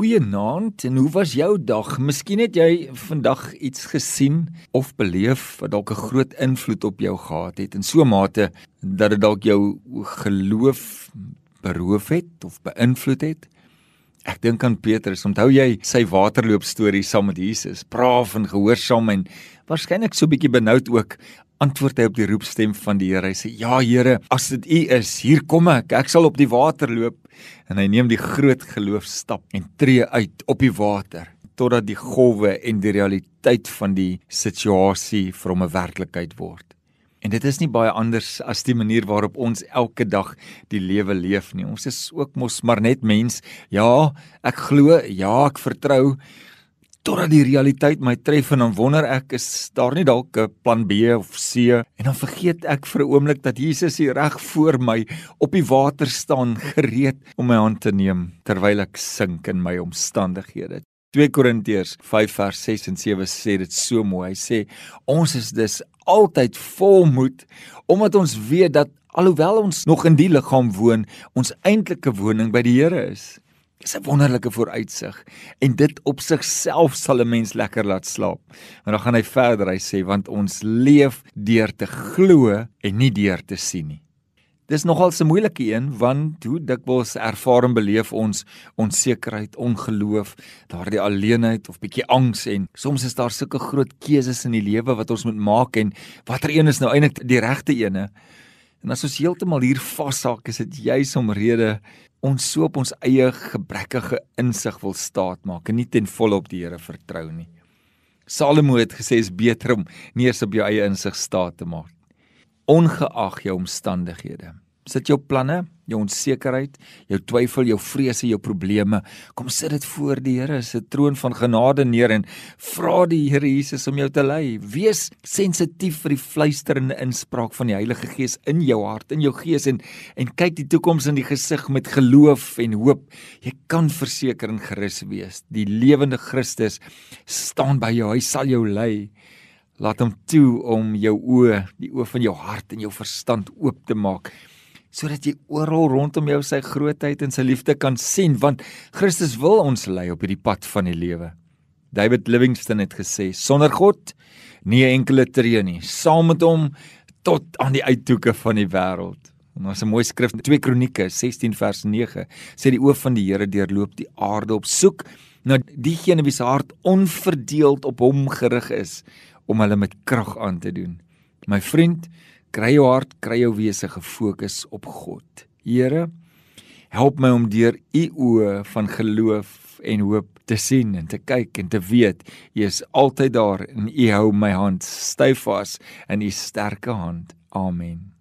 Goeienaand en hoe was jou dag? Miskien het jy vandag iets gesien of beleef wat dalk 'n groot invloed op jou gehad het in so 'n mate dat dit dalk jou geloof beroof het of beïnvloed het. Ek dink aan Petrus. Onthou jy sy waterloop storie saam met Jesus? Braaf en gehoorsaam en waarskynlik so 'n bietjie benoud ook antwoord hy op die roepstem van die Here. Hy sê: "Ja, Here, as dit U is, hier kom ek. Ek sal op die water loop." En hy neem die groot geloofstap en tree uit op die water totdat die golwe en die realiteit van die situasie vir hom 'n werklikheid word. En dit is nie baie anders as die manier waarop ons elke dag die lewe leef nie. Ons is ook mos maar net mens. Ja, ek glo, ja, ek vertrou, totdat die realiteit my tref en dan wonder ek is daar nie dalk 'n plan B of C en dan vergeet ek vir 'n oomblik dat Jesus hier reg voor my op die water staan gereed om my hand te neem terwyl ek sink in my omstandighede. 2 Korintiërs 5 vers 6 en 7 sê dit so mooi. Hy sê ons is dus altyd vol moed omdat ons weet dat alhoewel ons nog in die liggaam woon, ons eintlike woning by die Here is. Dis 'n wonderlike vooruitsig en dit op sigself sal 'n mens lekker laat slaap. Maar dan gaan hy verder, hy sê want ons leef deur te glo en nie deur te sien nie. Dis nogal 'n moeilike een want hoe dikwels ervaar en beleef ons onsekerheid, ongeloof, daardie alleenheid of bietjie angs en soms is daar sulke groot keuses in die lewe wat ons moet maak en watter een is nou eintlik die regte ene? En as ons heeltemal hier vashaak, is dit juis omrede ons so op ons eie gebrekkige insig wil staat maak en nie ten volle op die Here vertrou nie. Salomo het gesê is beter om nie eens op jou eie insig staat te maak ongeag jou omstandighede. Sit jou planne, jou onsekerheid, jou twyfel, jou vrese, jou probleme, kom sit dit voor die Here se troon van genade neer en vra die Here Jesus om jou te lei. Wees sensitief vir die fluisterende inspraak van die Heilige Gees in jou hart, in jou gees en en kyk die toekoms in die gesig met geloof en hoop. Jy kan verseker en gerus wees. Die lewende Christus staan by jou. Hy sal jou lei. Laat hom toe om jou oë, die oë van jou hart en jou verstand oop te maak sodat jy oral rondom jou sy grootheid en sy liefde kan sien want Christus wil ons lei op hierdie pad van die lewe. David Livingstone het gesê sonder God nie 'n enkele tree nie, saam met hom tot aan die uithoeke van die wêreld. En ons 'n mooi skrif 2 Kronieke 16 vers 9 sê die oë van die Here deurloop die aarde op soek na diegene wie se hart onverdeeld op hom gerig is om hulle met krag aan te doen. My vriend, Kry jou hart, kry jou wese gefokus op God. Here, help my om deur u oë van geloof en hoop te sien en te kyk en te weet u is altyd daar en u hou my hand styf vas in u sterke hand. Amen.